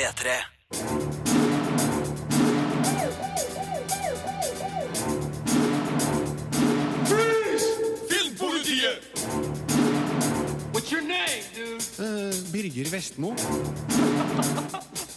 P3. Filmpolitiet! What's your name, dude? Birger Vestmo.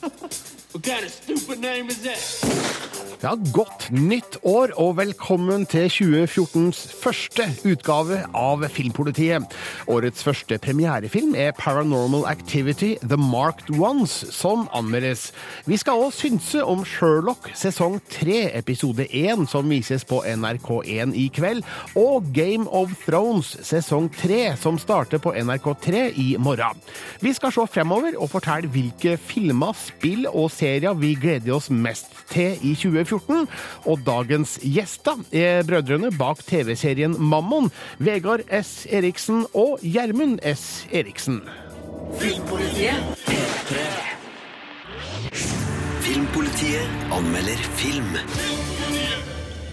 Ja, Godt nytt år og velkommen til 2014s første utgave av Filmpolitiet. Årets første premierefilm er Paranormal Activity The Marked Ones, som anmeldes. Vi skal òg synse om Sherlock sesong 3, episode 1, som vises på NRK1 i kveld, og Game of Thrones sesong 3, som starter på NRK3 i morgen. Vi skal se fremover og fortelle hvilke filmer, spill og serier vi gleder oss mest til i 2014. Og dagens gjester er brødrene bak TV-serien Mammon, Vegard S. Eriksen og Gjermund S. Eriksen. Filmpolitiet P3. Filmpolitiet anmelder film.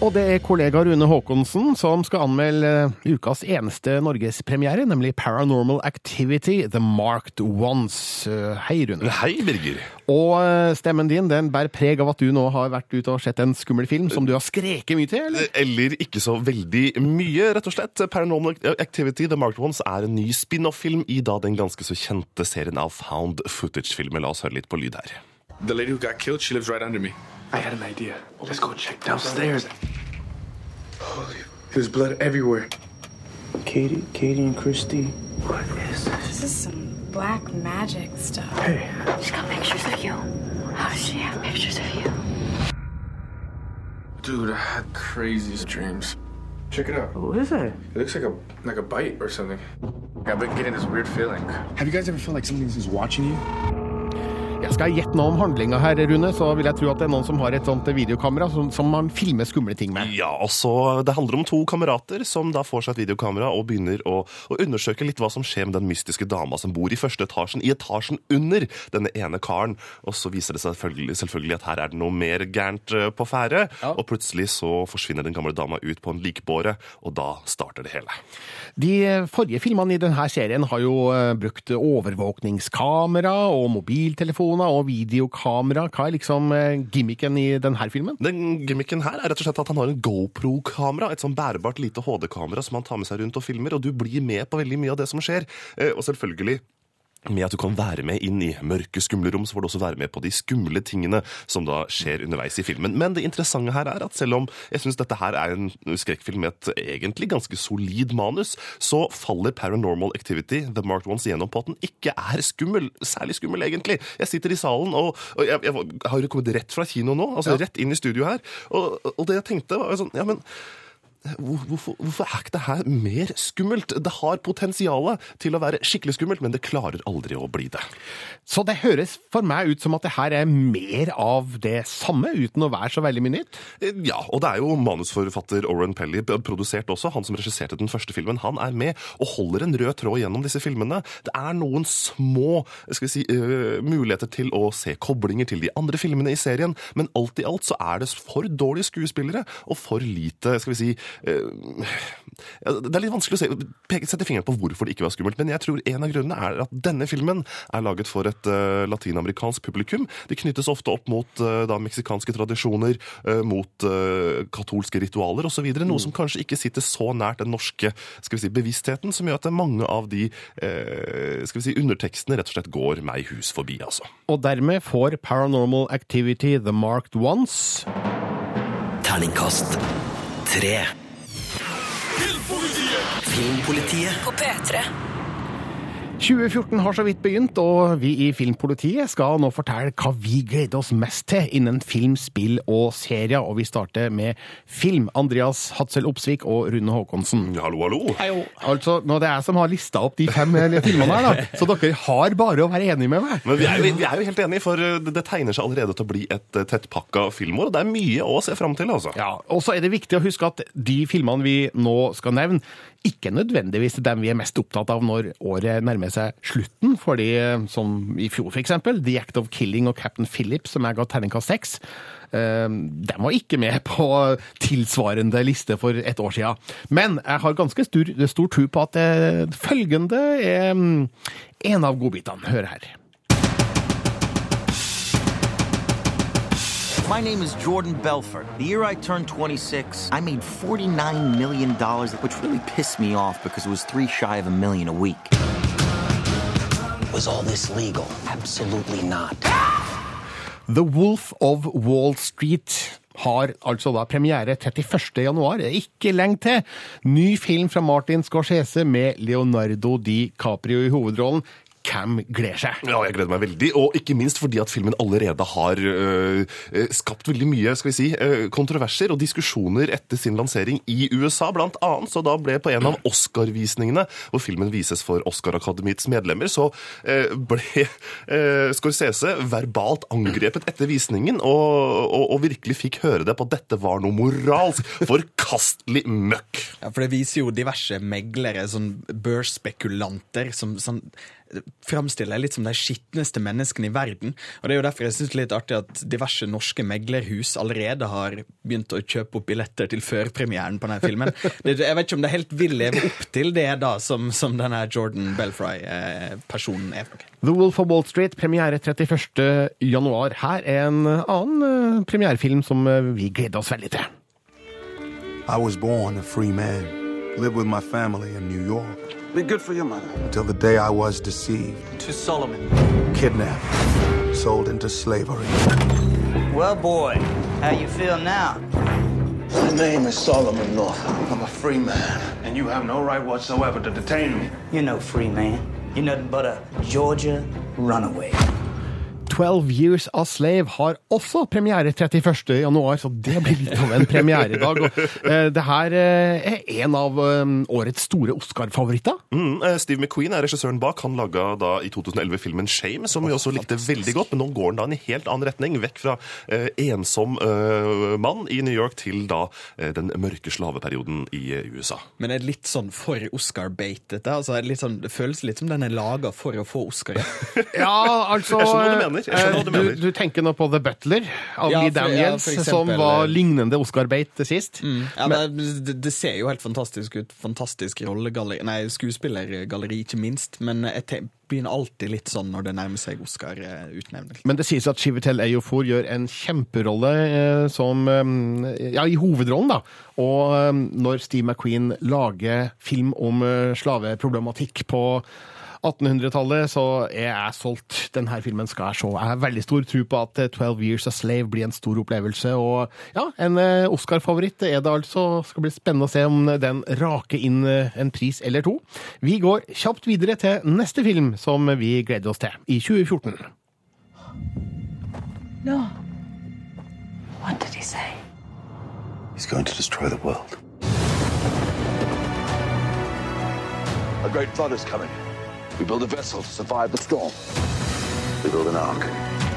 Og det er kollega Rune Haakonsen som skal anmelde eh, ukas eneste norgespremiere, nemlig Paranormal Activity The Marked Ones. Eh, Hei, Rune. Hei, Birger. Og eh, stemmen din den bærer preg av at du nå har vært ute og sett en skummel film som du har skreket mye til, eller? Eller ikke så veldig mye, rett og slett. Paranormal Activity The Marked Ones er en ny spin-off-film i da den ganske så kjente serien av found footage-filmer. La oss høre litt på lyd her. The lady who got killed, she lives right under me. I had an idea. Let's go check downstairs. Holy, there's blood everywhere. Katie, Katie and Christy. What is this? This is some black magic stuff. Hey, She's got pictures of you. How does she have pictures of you? Dude, I had craziest dreams. Check it out. what is it? It looks like a like a bite or something. I've been getting this weird feeling. Have you guys ever felt like something is watching you? Jeg gjette noe om handlinga her, Rune, så vil jeg tro at det er noen som har et sånt videokamera som, som man filmer skumle ting med. Ja, altså, Det handler om to kamerater som da får seg et videokamera og begynner å, å undersøke litt hva som skjer med den mystiske dama som bor i første etasjen, i etasjen under denne ene karen. Og så viser det seg selvfølgelig, selvfølgelig at her er det noe mer gærent eh, på ferde. Og plutselig så forsvinner den gamle dama ut på en likbåre, og da starter det hele. De forrige filmene i denne serien har jo eh, brukt overvåkningskamera og mobiltelefoner og videokamera. Hva er liksom eh, gimmicken i denne filmen? Den gimmicken her er rett og slett at han har en GoPro-kamera, et sånn bærbart lite HD-kamera som han tar med seg rundt og filmer, og du blir med på veldig mye av det som skjer. Eh, Og selvfølgelig med at du kan være med inn i mørke, skumle rom, så får du også være med på de skumle tingene som da skjer underveis i filmen. Men det interessante her er at selv om jeg syns dette her er en skrekkfilm med et egentlig ganske solid manus, så faller Paranormal Activity, The Marked Ones, gjennom på at den ikke er skummel. Særlig skummel, egentlig. Jeg sitter i salen, og, og jeg, jeg har jo kommet rett fra kino nå, altså rett inn i studio her, og, og det jeg tenkte, var jo sånn Ja, men Hvorfor, hvorfor er ikke det her mer skummelt? Det har potensial til å være skikkelig skummelt, men det klarer aldri å bli det. Så det høres for meg ut som at det her er mer av det samme, uten å være så veldig mye nytt. Ja, og det er jo manusforfatter Oren Pelly, produsert også, han som regisserte den første filmen. Han er med og holder en rød tråd gjennom disse filmene. Det er noen små skal vi si, uh, muligheter til å se koblinger til de andre filmene i serien, men alt i alt så er det for dårlige skuespillere og for lite skal vi si, Det er litt vanskelig å se, sette fingeren på hvorfor det ikke var skummelt, men jeg tror en av grunnene er at denne filmen er laget for et øh, latinamerikansk publikum. Det knyttes ofte opp mot øh, da meksikanske tradisjoner, mot katolske ritualer osv. Noe som kanskje ikke sitter så nært den norske skal vi si, bevisstheten, som gjør at mange av de skal vi si, undertekstene rett og slett går meg hus forbi. altså. Og dermed får Paranormal Activity The Marked Ones Terningkast tre. Filmpolitiet! På P3. 2014 har så vidt begynt, og vi i Filmpolitiet skal nå fortelle hva vi gleder oss mest til innen film, spill og serier. Og vi starter med film. Andreas Hatzel Opsvik og Rune Haakonsen. Hallo, hallo. Altså, nå det er jeg som har lista opp de fem eh, filmene her, da. Så dere har bare å være enige med meg. Men vi er, jo, vi er jo helt enige, for øh, det det tegner seg allerede til å bli et øh, tettpakka filmår. og Det er mye å se fram til, altså. Ja, Og så er det viktig å huske at de filmene vi nå skal nevne, ikke nødvendigvis dem vi er mest opptatt av når året nærmer seg slutten. Fordi eh, som i fjor, eksempel, The Act of Killing og Captain Phillips, som jeg ga terningkast seks, eh, de var ikke med på tilsvarende liste for et år siden. Men jeg har ganske stor, stor tro på at eh, følgende er mm, en av godbitene. Hør her. My name is Jordan Belfort. The year I turned 26, I made $49 million, which really pissed me off because it was three shy of a million a week. Was all this legal? Absolutely not. The Wolf of Wall Street har altså da premiere 31. januar. Det er Ikke lenge til. Ny film fra Martin Scorsese med Leonardo DiCaprio i hovedrollen. Hvem gleder seg? Ja, jeg gleder meg veldig, og ikke minst fordi at filmen allerede har øh, øh, skapt veldig mye skal vi si, øh, kontroverser og diskusjoner etter sin lansering i USA, blant annet. Så da ble på en av Oscar-visningene, hvor filmen vises for Oscar-akademiets medlemmer, så øh, ble øh, Scorsese verbalt angrepet etter visningen, og, og, og virkelig fikk høre det på at dette var noe moralsk forkastelig møkk. Ja, for det viser jo diverse meglere, sånn børsspekulanter, som sånn, framstiller litt som de skitneste menneskene i verden. Og Det er jo derfor jeg synes det er litt artig at diverse norske meglerhus allerede har begynt å kjøpe opp billetter til førpremieren på denne filmen. Det, jeg vet ikke om det helt vil leve opp til det da, som, som denne Jordan Belfry-personen er. The Wolf of Wall Street, premiere 31. januar. Her er en annen eh, premierefilm som eh, vi gleder oss veldig til. I was born a free man, lived with my family in New York Be good for your mother. until the day I was deceived, To Solomon. kidnapped, sold into slavery. Well, boy, how you feel now? My name is Solomon North. I'm a free man, and you have no right whatsoever to detain me. You're no free man. You're nothing but a Georgia runaway. 12 Years a Slave har også premiere 31. januar, så det blir litt av en premieredag. Og, eh, det her eh, er en av eh, årets store Oscar-favoritter. Mm, Steve McQueen er regissøren bak. Han laga da i 2011 filmen Shame, som vi også likte veldig godt. Men nå går den da i en helt annen retning. Vekk fra eh, ensom eh, mann i New York til da eh, den mørke slaveperioden i USA. Men det er litt sånn for Oscar-bait, dette. Altså, det sånn, det føles litt som den er laga for å få Oscar. Ja. Ja, altså Jeg skjønner hva du mener. Jeg skjønner hva du eh, mener. Du, du tenker nå på The Butler av Ja, Lee for- ja, Daniels, for eksempel, som var eh, lignende Oscar-bait til sist. Ja, det, det, det ser jo helt fantastisk ut. Fantastisk rollegalleri, nei, skuespillergalleri, ikke minst. Men jeg te- begynner alltid litt sånn når det nærmer seg Oscar-utnevnelse. Men det sies at Chivetel Eyofor gjør en kjemperolle eh, som eh, Ja, i hovedrollen, da. Og eh, når Steve McQueen lager film om eh, slaveproblematikk på 1800-tallet, så jeg er solgt. Denne filmen skal jeg se. Jeg har veldig stor tro på at Twelve 12 Years a Slave blir en stor opplevelse. Og ja, en eh, Oscar-favoritt er det altså. Skal bli spennende å se om den raker inn eh, en pris eller to. Vi går kjapt videre til neste film som vi gleder oss til i 2014. No. What did he say? He's going to destroy the world. A great flood is coming. We build a vessel to survive the storm. We build an ark.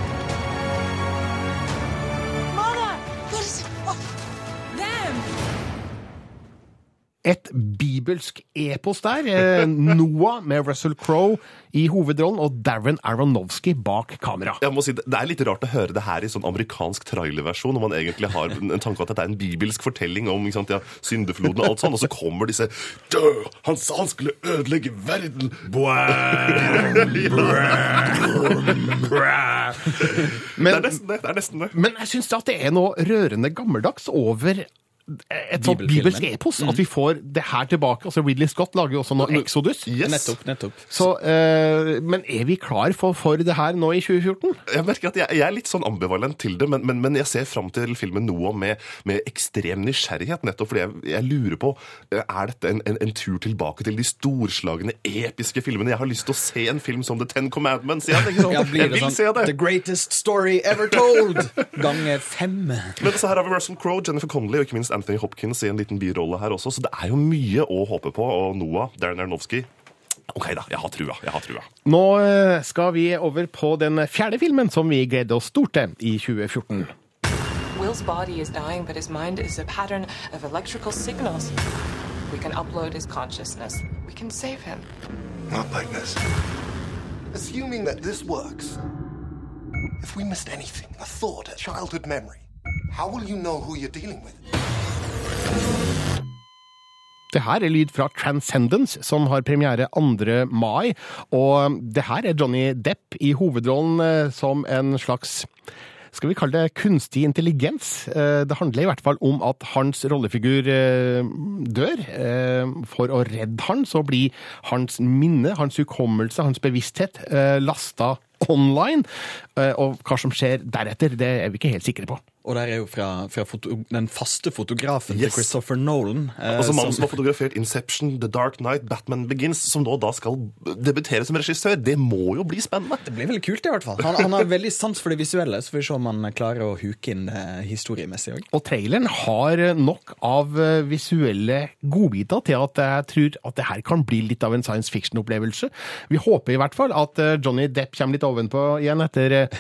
Et bibelsk epos der. Eh, Noah med Russell Crowe i hovedrollen og Darren Aronofsky bak kamera. Jeg må si, Det er litt rart å høre det her i sånn amerikansk trailerversjon, når man egentlig har en tanke om at dette er en bibelsk fortelling om ikke sant, ja, syndefloden og alt sånn, og så kommer disse Dø! Han sa han skulle ødelegge verden! Men, det er nesten det. det, er nesten det. men jeg syns at det er noe rørende gammeldags over et sånt bibelsk epos. At vi får det her tilbake. Altså Ridley Scott lager jo også noe Exodus. Yes. Nettopp, nettopp. Så, uh, men er vi klar for, for det her nå i 2014? Jeg merker at jeg, jeg er litt sånn ambivalent til det, men, men, men jeg ser fram til filmen noe med, med ekstrem nysgjerrighet, nettopp fordi jeg, jeg lurer på eh, Er dette en, en, en tur tilbake til de storslagne, episke filmene? Jeg har lyst til å se en film som The Ten Commandments igjen. ikke sant? Jeg vil sånn se det! The greatest story ever told! Ganger fem. Men så her har vi Russell Crowe, Jennifer Connelly og ikke minst Anthony Hopkins i en liten birolle her også, så det er jo mye å håpe på. Og Noah, Darren Aronofsky OK, da. Jeg har trua. Jeg har trua. Nå eh, skal vi over på den fjerde filmen som vi gleder oss stort til i 2014. Will's body is dying, but his mind is a pattern of electrical signals. We can upload his consciousness. We can save him. Not like this. Assuming that this works, if we missed anything, a thought, a childhood memory, how will you know who you're dealing with? Det her er lyd fra Transcendence, som har premiere 2. mai. Og det her er Johnny Depp i hovedrollen eh, som en slags skal vi kalle det kunstig intelligens. Eh, Det handler i hvert fall om at hans rollefigur eh, dør. For å redde han, så blir hans minne, hans hukommelse, hans bevissthet lasta online. Og hva som skjer deretter, det er vi ikke helt sikre på. Og der er jo fra, fra foto, den faste fotografen Yes. til Christopher Nolan. eh, Altså Mannen som har fotografert Inception, The Dark Knight, Batman Begins, som nå da skal debutere som regissør. Det må jo bli spennende. Det blir veldig kult, i hvert fall. Han, han har veldig sans for det visuelle, så får vi se om han klarer å huke inn eh, historiemessig òg. Og traileren har nok av eh, visuelle godbiter til at jeg tror at det her kan bli litt av en science fiction-opplevelse. Vi håper i hvert fall at eh, Johnny Depp kommer litt ovenpå igjen etter eh,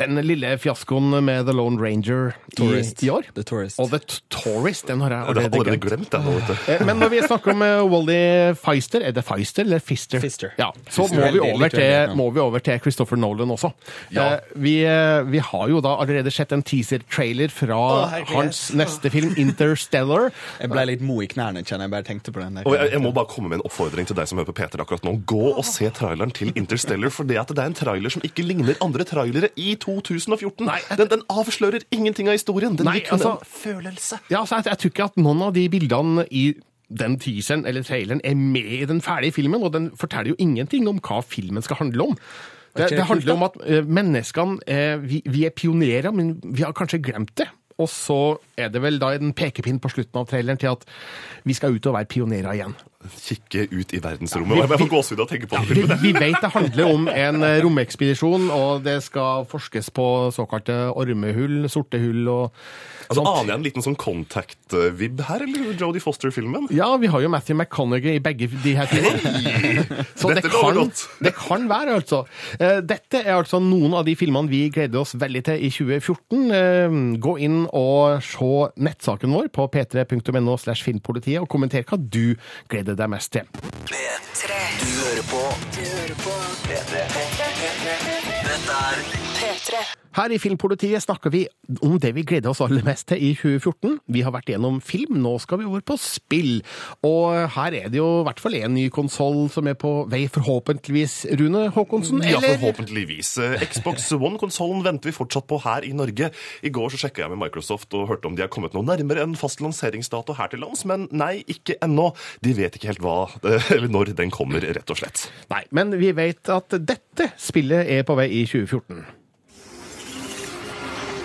den lille fiaskoen med The Lone Ranger i, Tourist. i år. The Tourist. Og The Tourist, den har jeg allerede, har allerede glemt. glemt nå, vet du. Eh, Men når vi snakker om eh, Wally Feister, er det Feister eller Fister? Fister. Ja, så Fister. må vi, ja. til, må vi over til Christopher Nolan også. Ja. Eh, Vi, vi har jo da allerede sett en teaser-trailer fra herregud. hans neste film, Interstellar. Jeg ble litt mo i knærne, kjenner jeg bare tenkte på den der. Og jeg, jeg må bare komme med en oppfordring til deg som hører på Peter akkurat nå. Gå og se traileren til Interstellar, for det at det er en trailer som ikke ligner andre trailere i 2014. Nei, Den, den avslører ingenting av historien. Den Nei, altså- en følelse. Ja, altså, jeg, jeg tror ikke at noen av de bildene i den teaseren eller traileren er med i den ferdige filmen, og den forteller jo ingenting om hva filmen skal handle om. Det, det handler om at eh, menneskene vi, vi er pionerer, men vi har kanskje glemt det. Og så er det vel da en pekepinn på slutten av traileren til at vi skal ut og være pionerer igjen. Kikke ut i verdensrommet. Og jeg får gåsehud av å tenke på ja, Vi, vi vet det handler om en eh, romekspedisjon, og det skal forskes på såkalte ormehull, sorte hull og Altså. Aner jeg en liten sånn contact-vib her, eller Jodie Foster-filmen? Ja, vi har jo Matthew McConaughey i begge de her filmene. Så det Dette det kan, godt. det kan være, altså. Eh, Dette er altså noen av de filmene vi gleder oss veldig til i 2014. Eh, Gå inn og se nettsaken vår på p3.no slash filmpolitiet, og kommenter hva du gleder deg mest til. P3. Du hører på. Du hører på. P3. Dette er P3. Her i Filmpolitiet snakker vi om det vi gleder oss aller mest til i 2014. Vi har vært gjennom film, nå skal vi over på spill. Og her er det jo i hvert fall en ny konsoll som er på vei, forhåpentligvis, Rune Håkonsen? Ja, forhåpentligvis. Eh, Xbox One-konsollen venter vi fortsatt på her i Norge. I går så sjekka jeg med Microsoft og hørte om de har kommet noe nærmere en fast lanseringsdato her til lands, men nei, ikke ennå. De vet ikke helt hva, eh, eller når den kommer, rett og slett. Nei, men vi vet at dette spillet er på vei i 2014.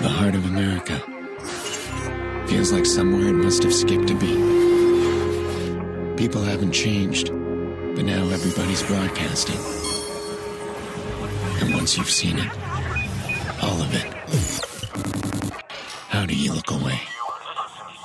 The heart of America. Feels like somewhere it must have skipped a beat. People haven't changed, but now everybody's broadcasting. And once you've seen it, all of it, how do you look away?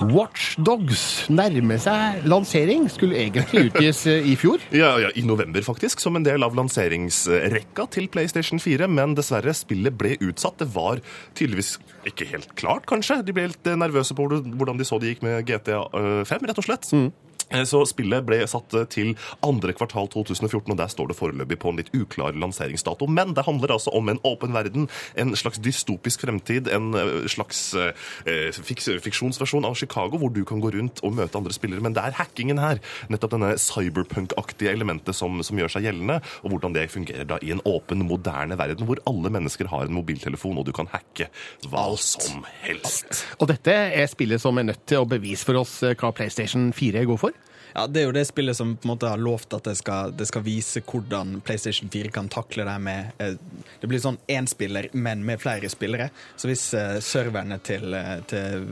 Watch Dogs nærmer seg lansering. Skulle egentlig utgis eh, i fjor. Ja, ja, I november, faktisk, som en del av lanseringsrekka til PlayStation 4. Men dessverre, spillet ble utsatt. Det var tydeligvis ikke helt klart, kanskje. De ble litt eh, nervøse på hvordan de så det gikk med GTA 5, rett og slett. Eh, Så spillet ble satt eh, til andre kvartal 2014, og der står det foreløpig på en litt uklar lanseringsdato. Men det handler altså om en åpen verden, en slags dystopisk fremtid, en eh, slags eh, fiksjonsversjon av Chicago, hvor du kan gå rundt og møte andre spillere. Men det er hackingen her, nettopp denne cyberpunk-aktige elementet som, som gjør seg gjeldende, og hvordan det fungerer da i en åpen, moderne verden, hvor alle mennesker har en mobiltelefon, og du kan hacke hva som helst. Og dette er spillet som er nødt til å bevise for oss eh, hva PlayStation 4 går for. Ja, Det er jo det spillet som på en måte har lovt at det skal, det skal vise hvordan PlayStation 4 kan takle det med eh, Det blir sånn én spiller, men med flere spillere. Så hvis eh, serverne til, eh, til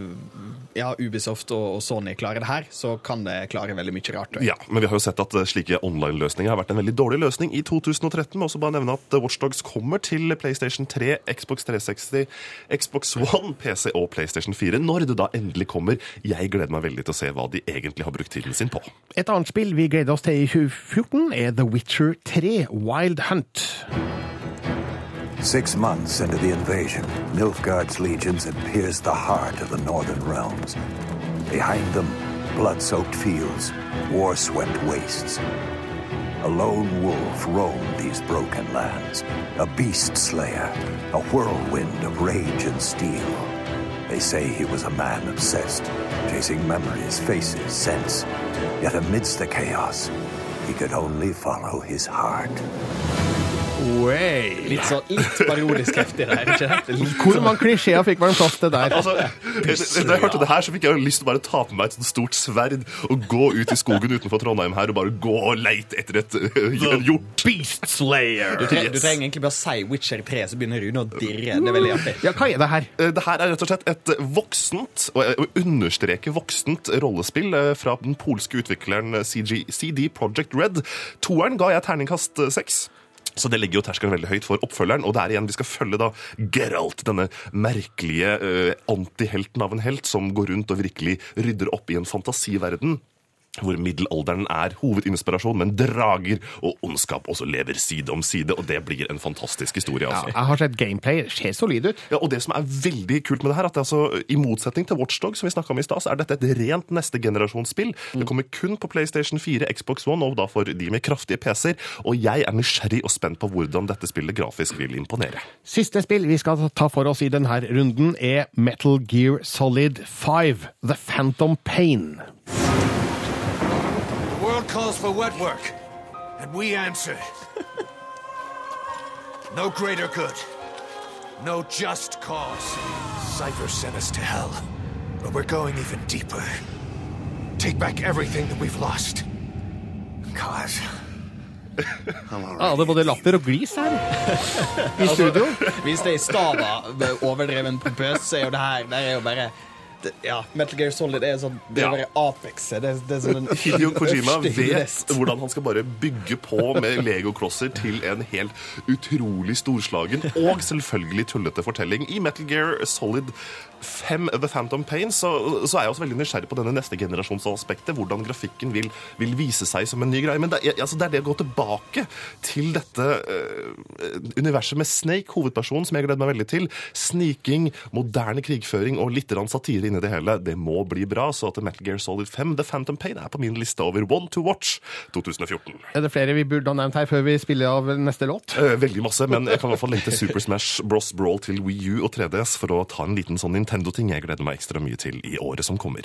ja, Ubisoft og, Sony klarer det her, så kan det klare veldig mye rart. Ja, men vi har jo sett at slike online-løsninger har vært en veldig dårlig løsning i 2013. Men også bare nevne at Watchdogs kommer til PlayStation 3, Xbox 360, Xbox One, PC og PlayStation 4 når det da endelig kommer. Jeg gleder meg veldig til å se hva de egentlig har brukt tiden sin på. Et annet spill vi gleder oss til i 2014, er The Witcher 3 Wild Hunt. Six months into the invasion, Nilfgaard's legions had pierced the heart of the northern realms. Behind them, blood-soaked fields, war-swept wastes. A lone wolf roamed these broken lands, a beast slayer, a whirlwind of rage and steel. They say he was a man obsessed, chasing memories, faces, scents. Yet amidst the chaos, he could only follow his heart. Way. Litt, så, litt parodisk heftig der? Hvor sånn- mange klisjeer fikk man plass til der? Altså, da jeg hørte det her, så fikk jeg lyst til å bare ta på meg et sånt stort sverd og gå ut i skogen utenfor Trondheim her og bare gå og leite etter et en hjort. Beast Slayer. Du, tre, du trenger egentlig bare si Witcher 3, så begynner Rune å dirre. Det er veldig artig. Ja, hva er det her? Eh, Det her er rett og slett et voksent, og jeg understreker voksent, rollespill eh, fra den polske utvikleren CG, CD Project Red. Toeren ga jeg terningkast seks. Så det legger jo terskelen veldig høyt for oppfølgeren. Og det er igjen, vi skal følge da Geralt, denne merkelige uh, antihelten av en helt som går rundt og virkelig rydder opp i en fantasiverden. Hvor middelalderen er hovedinspirasjon, men drager og ondskap også lever side om side. Og det blir en fantastisk historie. Ja, altså. jeg har sett gameplay. Det ser solid ut. Ja, og det som er veldig kult med det her, at det altså, i motsetning til Watchdog, som vi snakket om i stad, så er dette et rent nestegenerasjonsspill. Det kommer kun på PlayStation 4, Xbox One, og da for de med kraftige PC-er. Og jeg er nysgjerrig og spent på hvordan dette spillet grafisk vil imponere. Siste spill vi skal ta for oss i denne runden, er Metal Gear Solid 5, The Phantom Pain. The world calls for wet work, and we answer. no greater good, no just cause. Cypher sent us to hell, but we're going even deeper. Take back everything that we've lost. Cause. Ja, det er både latter og glis her i studio. Hvis det i stad var overdreven pompøs, så er jo det her det er jo bare det, ja, Metal Gear Solid er sånn Det er bare apexet. Det, det er sånn Hideo Kojima vet hvordan han skal bare bygge på med Lego-klosser til en helt utrolig storslagen og selvfølgelig tullete fortelling. I Metal Gear Solid 5 The Phantom Pain så, så er jeg også veldig nysgjerrig på denne neste generasjonsaspektet. Hvordan grafikken vil, vil vise seg som en ny greie. Men det, altså, det er det å gå tilbake til dette uh, universet med Snake, hovedpersonen, som jeg gleder meg veldig til. Sniking, moderne krigføring og litt satire inni det hele. Det må bli bra. Så at Metal Gear Solid 5 The Phantom Pain er på min liste over One to Watch 2014. Er det flere vi burde ha nevnt her før vi spiller av neste låt? Eh, Veldig masse, men jeg kan i hvert fall lengte Super Smash Bros. Brawl til Wii U og 3DS for å ta en liten sånn Nintendo-ting jeg gleder meg ekstra mye til i året som kommer.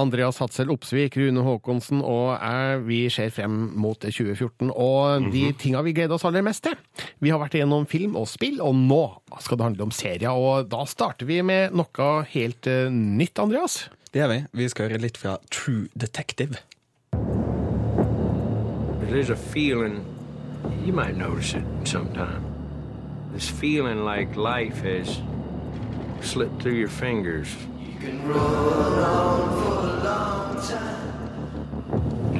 Andreas Hatzel Opsvik, Rune Haakonsen og jeg, vi ser frem mot 2014. Og de tinga vi gleder oss aller mest til. Vi har vært igjennom film og spill, og nå skal det handle om serier. Og da starter vi med noe helt eh, nytt, Andreas. Det gjør vi. Vi skal høre litt fra True Detective. There's a feeling, you might notice it sometime. This feeling like life has slipped through your fingers.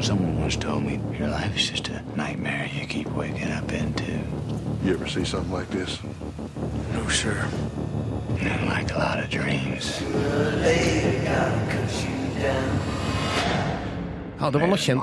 Someone once told me your life is just a nightmare you keep waking up into. You ever see something like this? No, sir. Not like a lot of dreams. Ja, det var noe kjent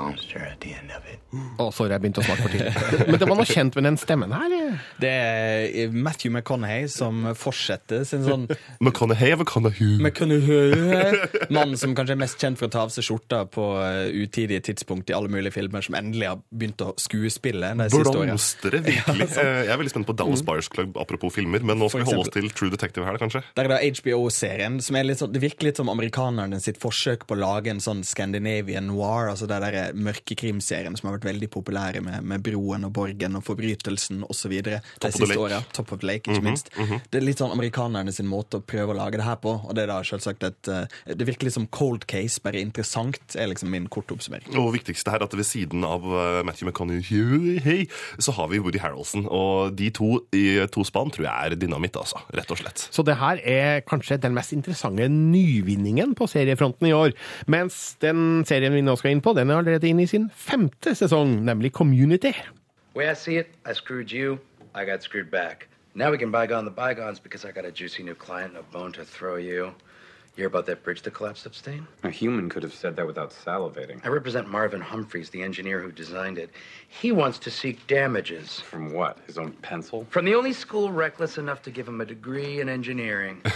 Å, sorry, jeg begynte å snakke for tidlig. Men det var noe kjent med den stemmen her. Det er Matthew McConaughey som fortsetter sin sånn McConaughey McConaughey. McConaughey Mannen som kanskje er mest kjent for å ta av seg skjorta på uh, utidige tidspunkt i alle mulige filmer, som endelig har begynt å skuespille. Blomstre, virkelig. Eh, Jeg er veldig spent på Dallas Buyers Club, apropos filmer, men nå skal vi holde oss til True Detective her, kanskje. Der er det HBO-serien, som er litt sånn, det virker litt som amerikanerne sitt forsøk på å lage en sånn Scandinavian noir, altså det der mørke krimserien som har vært veldig populære med, med Broen og Borgen og Forbrytelsen osv. de siste åra. Top of Lake, ikke Mhm, minst. Det er litt sånn amerikanerne sin måte å prøve å lage det her på, og det er da selvsagt et eh, Det virker litt som cold case, bare interessant, er liksom min korte oppsummering. Og viktigste her er at ved siden av eh, Matthew McConaughey så har vi Woody Harrelson. Og de to i to spann tror jeg er dynamitt, altså. Rett og slett. Så det her er kanskje den mest interessante nyvinningen på seriefronten i år. Mens den serien vi nå skal inn på, den er allerede inne i sin femte sesong, nemlig Community. way I see it, I screwed you, I got screwed back. Now we can bygone the bygones because I got a juicy new client and a bone to throw you. You hear about that bridge that collapsed upstate? A human could have said that without salivating. I represent Marvin Humphreys, the engineer who designed it. He wants to seek damages. From what? His own pencil? From the only school reckless enough to give him a degree in engineering.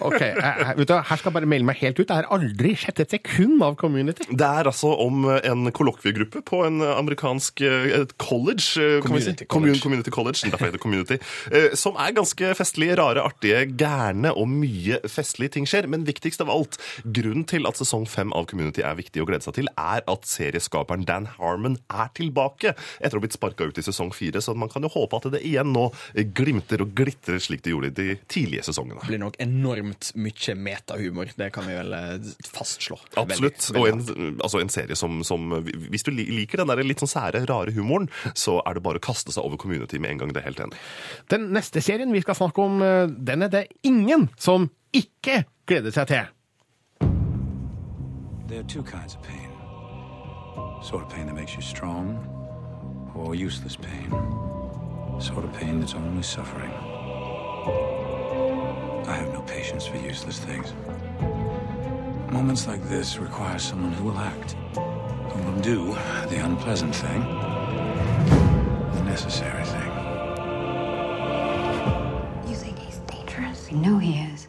Ok, jeg, jeg, vet du, Her skal jeg bare melde meg helt ut. Jeg har aldri sett et sekund av Community. Det er altså om en kollokviegruppe på en amerikansk eh, et college. Community, kan vi si. College. Community college, derfor heter det Community. eh, Som er ganske festlige, rare, artige, gærne og mye festlige ting skjer. Men viktigst av alt, grunnen til at sesong fem av Community er viktig å glede seg til, er at serieskaperen Dan Harmon er tilbake etter å ha blitt sparka ut i sesong fire, så man kan jo håpe at det igjen nå glimter og glitrer slik det gjorde i de tidlige sesongene. Det blir nok enormt mye metahumor. Det kan vi vel eh, fastslå. Absolutt. Veldig, Og en, altså en serie som, som Hvis du liker den der litt sånn sære, rare humoren, så er det bare å kaste seg over Community med en gang. Det er helt enig. Den neste serien vi skal snakke om, eh, den er det ingen som ikke gleder seg til. There are two kinds of pain sort of pain that makes you strong, or useless pain. Sort of pain that's only suffering. I have no patience for useless things. Moments like this require someone who will act, who will do the unpleasant thing, the necessary thing. You think he's dangerous? You know he is.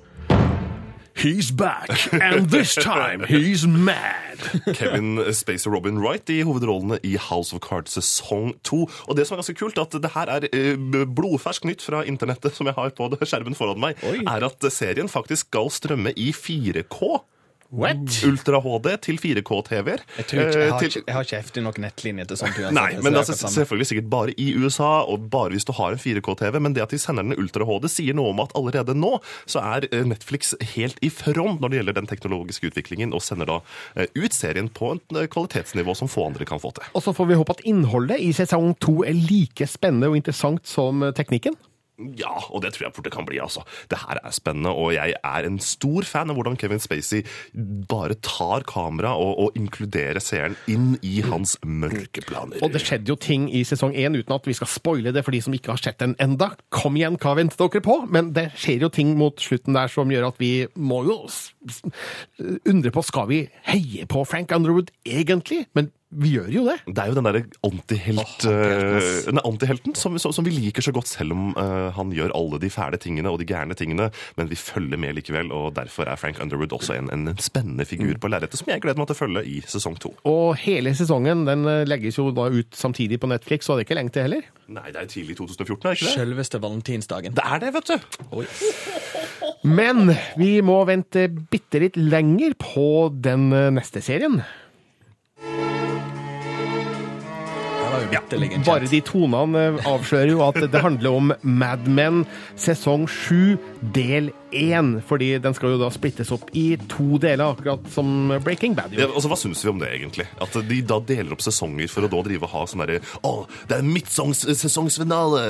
He's back, and this time he's mad. Kevin Spacey og Robin Wright i hovedrollene i House of Cards sesong to. Og det som er ganske kult, at det her er eh, blodfersk nytt fra internettet som jeg har på skjermen foran meg, er at serien faktisk skal strømme i 4K. What? Ultra HD til 4K-TV-er. Jeg, jeg, har Eh, ikke, jeg har ikke heftig nok nettlinje til sånt. uansett, Nei, så men det er altså, akkurat selvfølgelig sikkert bare i USA, og bare hvis du har en 4K-TV. Men det at de sender den Ultra HD, sier noe om at allerede nå så er eh, Netflix helt i front når det gjelder den teknologiske utviklingen, og sender da eh, ut serien på et eh, kvalitetsnivå som få andre kan få til. Og så får vi håpe at innholdet i sesong to er like spennende og interessant som teknikken. Ja, og det tror jeg fort det kan bli. altså. Det her er spennende, og jeg er en stor fan av hvordan Kevin Spacey bare tar kamera og, og inkluderer seeren inn i hans mørke planer. Og det skjedde jo ting i sesong én, uten at vi skal spoile det for de som ikke har sett den enda. Kom igjen, hva venter dere på? Men det skjer jo ting mot slutten der som gjør at vi må jo undre på skal vi heie på Frank Underwood egentlig. Men vi gjør jo det. Det er jo den derre antihelt, eh, den antihelten som, som, som vi liker så godt, selv om uh, han gjør alle de fæle tingene og de gærne tingene. Men vi følger med likevel, og derfor er Frank Underwood også en, en spennende figur på lerretet som jeg gleder meg til å følge i sesong to. Og hele sesongen den eh, legges jo da ut samtidig på Netflix, så det er ikke lenge til heller. Nei, det er tidlig 2014, er det ikke det? Selveste valentinsdagen. Det er det, vet du. Oi. Men vi må vente bitte litt lenger på den eh, neste serien. Vitterlig Bare de tonene eh, avslører jo at det handler om Mad Men sesong 7 del 1. Fordi den skal jo da splittes opp i to deler, akkurat som Breaking Bad. Ja, altså, Hva syns vi om det, egentlig? At de da deler opp sesonger for å da drive og ha sånn derre Å, det er midtsesongsfinale!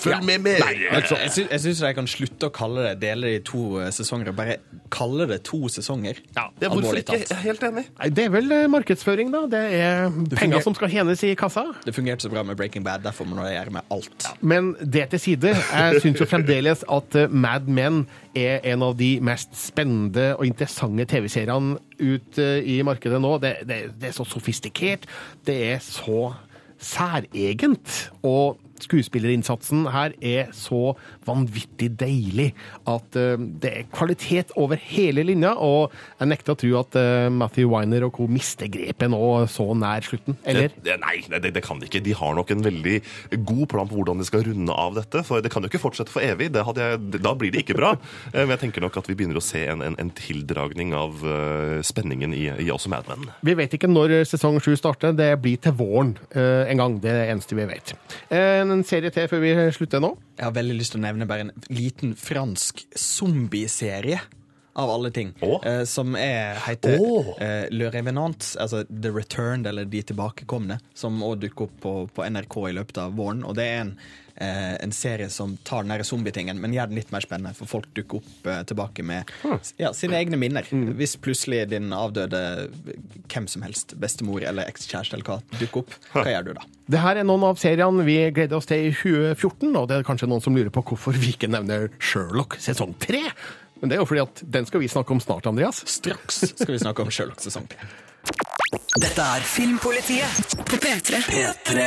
Følg Ja. med mer! Altså, jeg, sy jeg syns de kan slutte å kalle det dele i to eh, sesonger, og bare kalle det to sesonger. Ja, hvorfor ikke? Jeg er helt enig. Nei, Det er vel eh, markedsføring, da. Det er penger som skal tjenes i kassa. Det fungerte så bra med Breaking Bad, derfor må jeg gjøre med alt. Men det til side. Jeg syns jo fremdeles at eh, Mad Men er en av de mest spennende og interessante TV-seriene ut eh, i markedet nå. Det, det, det er så sofistikert. Det er så særegent. Og skuespillerinnsatsen her er så vanvittig deilig at eh, det er kvalitet over hele linja. Og jeg nekter å tro at eh, Matthew Winer og co. mister grepet nå så nær slutten. Eller? Det, det, nei, det, det kan de ikke. De har nok en veldig god plan på hvordan de skal runde av dette. For det kan jo ikke fortsette for evig. Jeg, da blir det ikke bra. Eh, Men jeg tenker nok at vi begynner å se en, en, en tildragning av spenningen i, i også Mad Men. Vi vet ikke når sesong sju starter. Det blir til våren en gang. Det er det eneste vi vet. Eh, En serie til før vi slutter nå. Jeg har veldig lyst til å nevne bare en liten fransk zombieserie. Av alle ting. Eh, som er, heter eh, Le Revenant, altså The Returned, eller De tilbakekomne. Som òg dukker opp på, på NRK i løpet av våren. Og det er en, eh, en serie som tar den zombietingen, men gjør den litt mer spennende. For folk dukker opp eh, tilbake med ja, sine egne minner. Hvis plutselig din avdøde hvem som helst, bestemor eller ekskjæreste eller hva, dukker opp, hva gjør du da? Det her er noen av seriene vi gleder oss til i 2014, og det er kanskje noen som lurer på hvorfor vi ikke nevner Sherlock sesong tre. Men det er jo fordi at den skal vi snakke om snart, Andreas. Straks skal vi snakke om Sherlock sesong tre. Dette er Filmpolitiet på P3. P3.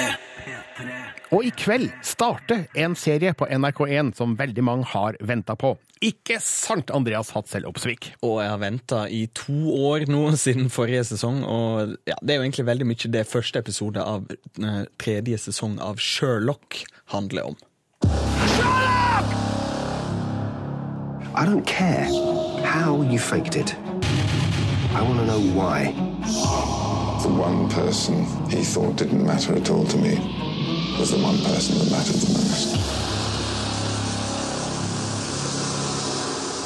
Og i kveld starter en serie på NRK1 som veldig mange har venta på. Ikke sant, Andreas Hatzel Opsvik? Og jeg har venta i to år nå siden forrige sesong, og ja, det er jo egentlig veldig mye det første episode av eh, tredje sesong av Sherlock handler om. I don't care how you faked it. I want to know why. The one person he thought didn't matter at all to me was the one person that mattered the most.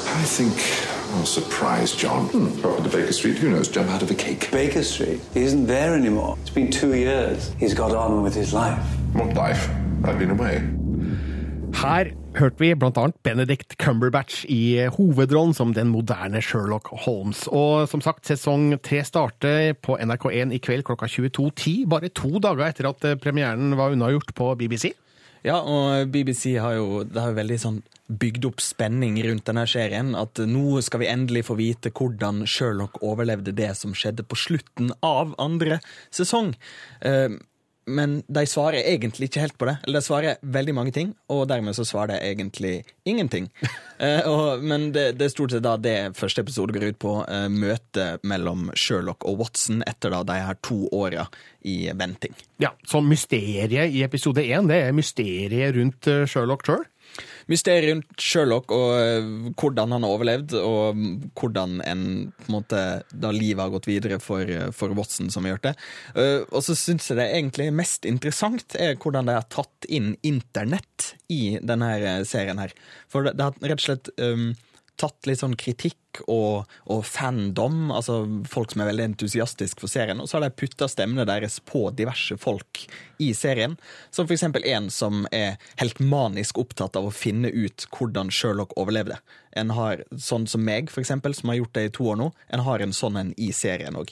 I think I'll surprise John. Hmm, over to Baker Street, who knows, jump out of a cake. Baker Street. He isn't there anymore. It's been two years. He's got on with his life. What life? I've been away. Her hørte vi blant annet Benedict Cumberbatch i hovedrollen som den moderne Sherlock Holmes. Og som sagt, sesong tre starter på NRK1 i kveld klokka 22.10, bare to dager etter at premieren var unnagjort på BBC. Ja, og BBC har jo, har veldig sånn bygd opp spenning rundt denne serien. At nå skal vi endelig få vite hvordan Sherlock overlevde det som skjedde på slutten av andre sesong. Men de svarer egentlig ikke helt på det. Eller de svarer veldig mange ting, og dermed så svarer de egentlig ingenting. Eh, og, men det, det er stort sett da det første episode går ut på. Eh, møtet mellom Sherlock og Watson etter da de her to åra i venting. Ja, Så mysteriet i episode én, det er mysteriet rundt eh, Sherlock sjøl? Mysteriet rundt Sherlock og eh, hvordan han har overlevd, og hvordan en, på en måte, da livet har gått videre for, eh, for Watson, som har gjort det. Eh, Og så syns jeg det egentlig mest interessant er hvordan de har tatt inn internett i denne serien her. For det har rett og slett um, tatt litt sånn kritikk og, og fandom, altså folk som er veldig entusiastiske for serien, og så har de putta stemmene deres på diverse folk i serien. Som eksempel en som er helt manisk opptatt av å finne ut hvordan Sherlock overlevde. En har sånn som meg, for eksempel, som har gjort det i to år nå. En har en sånn en i serien òg.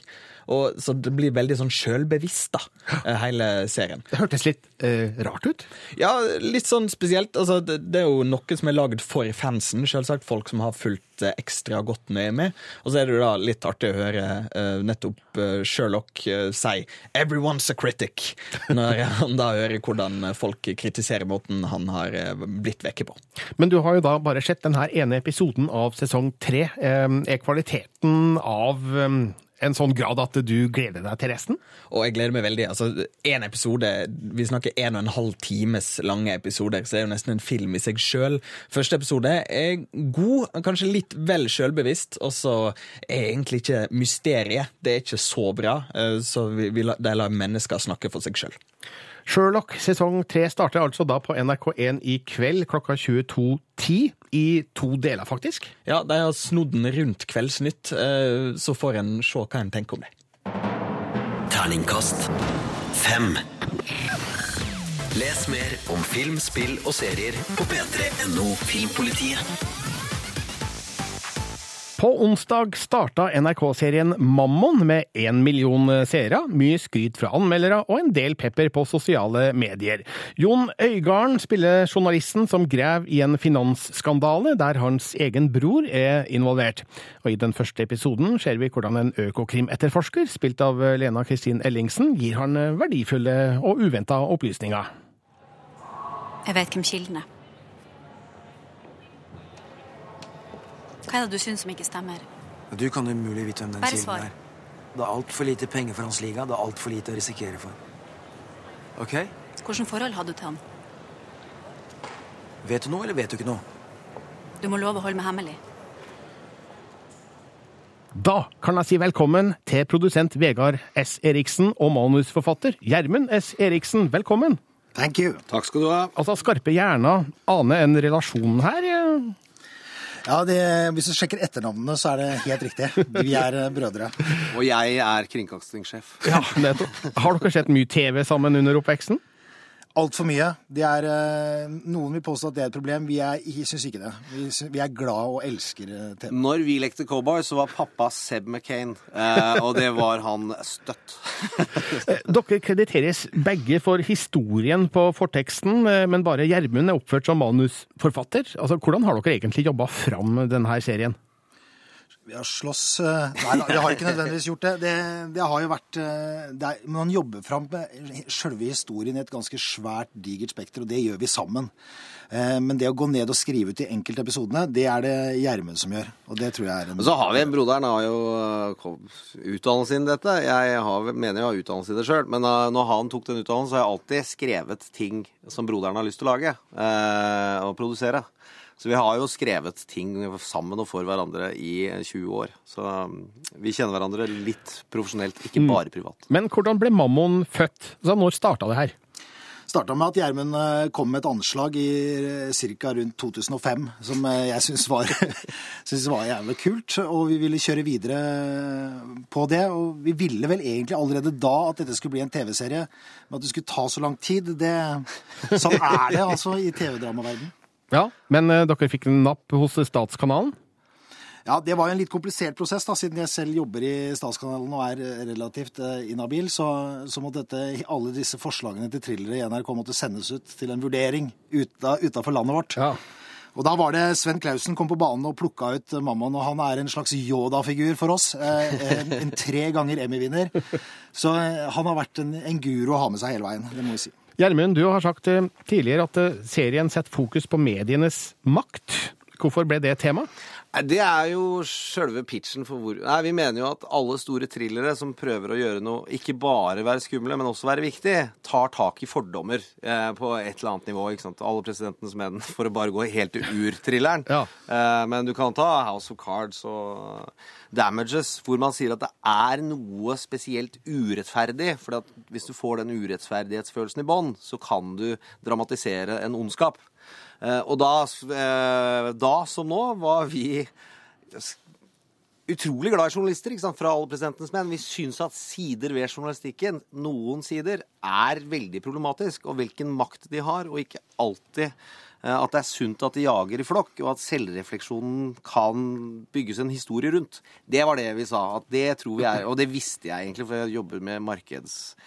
Og, så det blir veldig sånn sjølbevisst, da, eh, hele serien. Det hørtes litt eh, rart ut? Ja, litt sånn spesielt. Altså, det, det er jo noe som er lagd for fansen, selvsagt. Folk som har fulgt eh, ekstra godt nøye med. Og så er det da litt artig å høre uh, nettopp eh, Sherlock uh, si 'everyone's a critic', når han da hører hvordan folk kritiserer måten han har blitt vekke på. Men du har jo da bare sett denne ene episoden av sesong tre. Eh, Er kvaliteten av eh, en sånn grad at du gleder deg til resten? Og jeg gleder meg veldig. altså en episode, Vi snakker en og en halv times lange episoder, så det er jo nesten en film i seg sjøl. Første episode er god, kanskje litt vel sjølbevisst, og så er egentlig ikke mysteriet det er ikke så bra. eh, Så vi, vi, de lar mennesker snakke for seg sjøl. Sherlock sesong tre starter altså da på NRK1 i kveld klokka 22.10. I to deler, faktisk. Ja, de har snodd den rundt Kveldsnytt, eh, så får en se hva en tenker om det. Terningkast fem. Les mer om film, spill og serier på p3.no Filmpolitiet. På onsdag starta NRK-serien Mammon med én million seere, mye skryt fra anmeldere og en del pepper på sosiale medier. Jon Øygarden spiller journalisten som grev i en finansskandale der hans egen bror er involvert. Og I den første episoden ser vi hvordan en økokrimetterforsker, spilt av Lena Kristin Ellingsen, gir han verdifulle og uventa opplysninger. Jeg vet hvem kilden er. Hva er det du syns som ikke stemmer? Du kan umulig vite hvem den Bare kilden er. Det er altfor lite penger for hans liga. Det er altfor lite å risikere for. Ok? Hvilket forhold hadde du til han? Vet du noe, eller vet du ikke noe? Du må love å holde meg hemmelig. Da kan jeg si velkommen til produsent Vegard S. Eriksen og manusforfatter Gjermund S. Eriksen. Velkommen. Thank you. Takk skal du ha. Altså, Skarpe hjerner aner en relasjon her. Ja. Det, Hvis du sjekker etternavnene, så er det helt riktig. Vi er eh, brødre. Og jeg er kringkastingssjef. Ja, nettopp. Har dere sett mye TV sammen under oppveksten? Altfor mye. Det er, eh, noen vil påstå at det er et problem. Vi er- jeg syns ikke det. Vi, synes, vi er glad og elsker eh, TV. Når vi lekte cowboy, så var pappa Seb McCain. Eh, og det var han støtt. Dere krediteres begge for historien på forteksten, men bare Gjermund er oppført som manusforfatter. Altså, Hvordan har dere egentlig jobba fram denne serien? Vi har slåss eh, Nei vi har ikke nødvendigvis gjort det. Det, det har jo vært eh, er, Man jobber fram selve historien i et ganske svært, digert spekter, og det gjør vi sammen. Eh, Men det å gå ned og skrive ut de enkelte episodene, det er det Gjermund som gjør. Og det tror jeg er en så har vi en broderen har jo utdannelse innen dette. Jeg har, mener jeg har utdannelse i det sjøl, men når han tok den utdannelsen, så har jeg alltid skrevet ting som broderen har lyst til å lage og produsere. Så vi har jo skrevet ting sammen og for hverandre i 20 år. Så um, vi kjenner hverandre litt profesjonelt, ikke Mm. bare privat. Men hvordan ble Mammon født? Så når starta det her? Starta med at Gjermund eh, kom med et anslag i ca. rundt 2005 som eh, jeg syns var, synes var jævlig kult. Og vi ville kjøre videre på det. Og vi ville vel egentlig allerede da at dette skulle bli en TV-serie. Men at det skulle ta så lang tid, det Sånn er det altså i TV-dramaverden. Ja, Men eh, dere fikk en napp hos Statskanalen? Ja, det var jo en litt komplisert prosess, da, siden jeg selv jobber i Statskanalen og er eh, relativt eh, inhabil. Så, så måtte dette, alle disse forslagene til thrillere i NRK måtte sendes ut til en vurdering uta, utafor landet vårt. Og da var det Sven Clausen kom på banen og plukka ut Mammon, og han er en slags Yoda-figur for oss. Eh, En, en tre ganger Emmy-vinner. Så eh, han har vært en, en guru å ha med seg hele veien, det må vi si. Gjermund, du har sagt eh, tidligere at eh, serien setter fokus på medienes makt. Hvorfor ble det tema? Det er jo sjølve pitchen for hvor Nei, Vi mener jo at alle store thrillere som prøver å gjøre noe, ikke bare være skumle, men også være viktig, tar tak i fordommer eh, på et eller annet nivå. ikke sant? Alle presidentens menn, for å bare gå helt til urthrilleren. Eh, men du kan ta House of Cards og Damages, hvor man sier at det er noe spesielt urettferdig. For hvis du får den urettferdighetsfølelsen i bånn, så kan du dramatisere en ondskap. Eh, og da, eh, da som nå var vi utrolig glad i journalister ikke sant, fra alle presidentens menn. Vi syns at sider ved journalistikken, noen sider, er veldig problematisk. Og hvilken makt de har, og ikke alltid eh, at det er sunt at de jager i flokk, og at selvrefleksjonen kan bygges en historie rundt. Det var det vi sa. at det tror vi er, Og det visste jeg egentlig, for jeg jobber med markeds...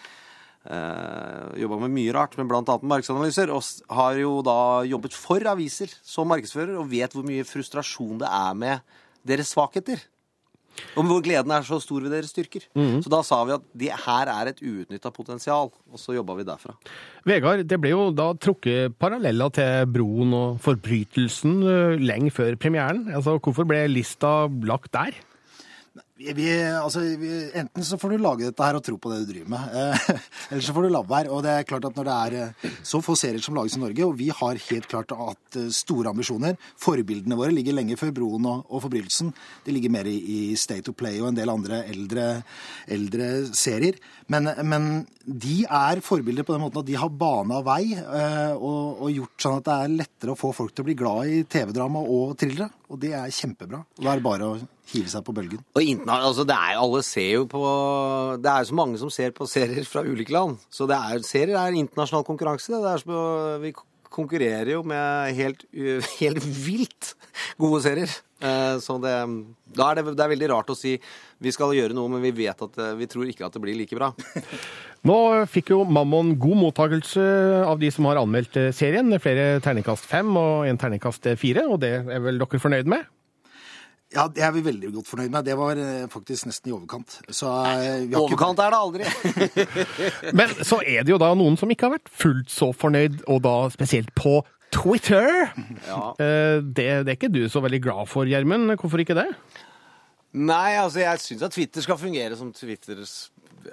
Uh, jobba med mye rart, men bl.a. markedsanalyser. Og har jo da jobbet for aviser som markedsfører, og vet hvor mye frustrasjon det er med deres svakheter. Og hvor gleden er så stor ved deres styrker. Mhm. Så da sa vi at det her er et uutnytta potensial, og så jobba vi derfra. Vegard, det ble jo da trukket paralleller til Broen og forbrytelsen eh, lenge før premieren. Altså, Hvorfor ble lista lagt der? Vi, altså, vi, enten så får du lage dette her og tro på det du driver med, eh, eller så får du la være. Og det er klart at når det er eh, så få serier som lages i Norge, og vi har helt klart hatt eh, store ambisjoner Forbildene våre ligger lenge før Broen og, og Forbrytelsen. De ligger mer i, i State of Play og en del andre eldre, eldre serier. Men, men de er forbilder på den måten at de har bana vei og, og gjort sånn at det er lettere å få folk til å bli glad i TV-drama og thrillere. Og det er kjempebra. Og da er det bare å hive seg på bølgen. Og altså det er, alle ser jo på Det er jo så mange som ser på serier fra ulike land. Så det er, serier er internasjonal konkurranse. Det er så, vi konkurrerer jo med helt, helt vilt gode serier. Eh, Så det, da er det, det er veldig rart å si vi skal gjøre noe, men vi vet at eh, vi tror ikke at det blir like bra. Nå fikk jo Mammon god mottakelse av de som har anmeldt eh, serien. Flere terningkast fem og en terningkast fire, og det er vel dere fornøyd med? Ja, det er vi veldig godt fornøyd med. Det var eh, faktisk nesten i overkant. Så, eh, vi har ikke- Overkant er det aldri! Men så er det jo da noen som ikke har vært fullt så fornøyd, og da spesielt på Twitter. Ja. Eh, Det, det er ikke du så veldig glad for, Gjermund. Hvorfor ikke det? Nei, altså jeg syns at Twitter skal fungere som Twitter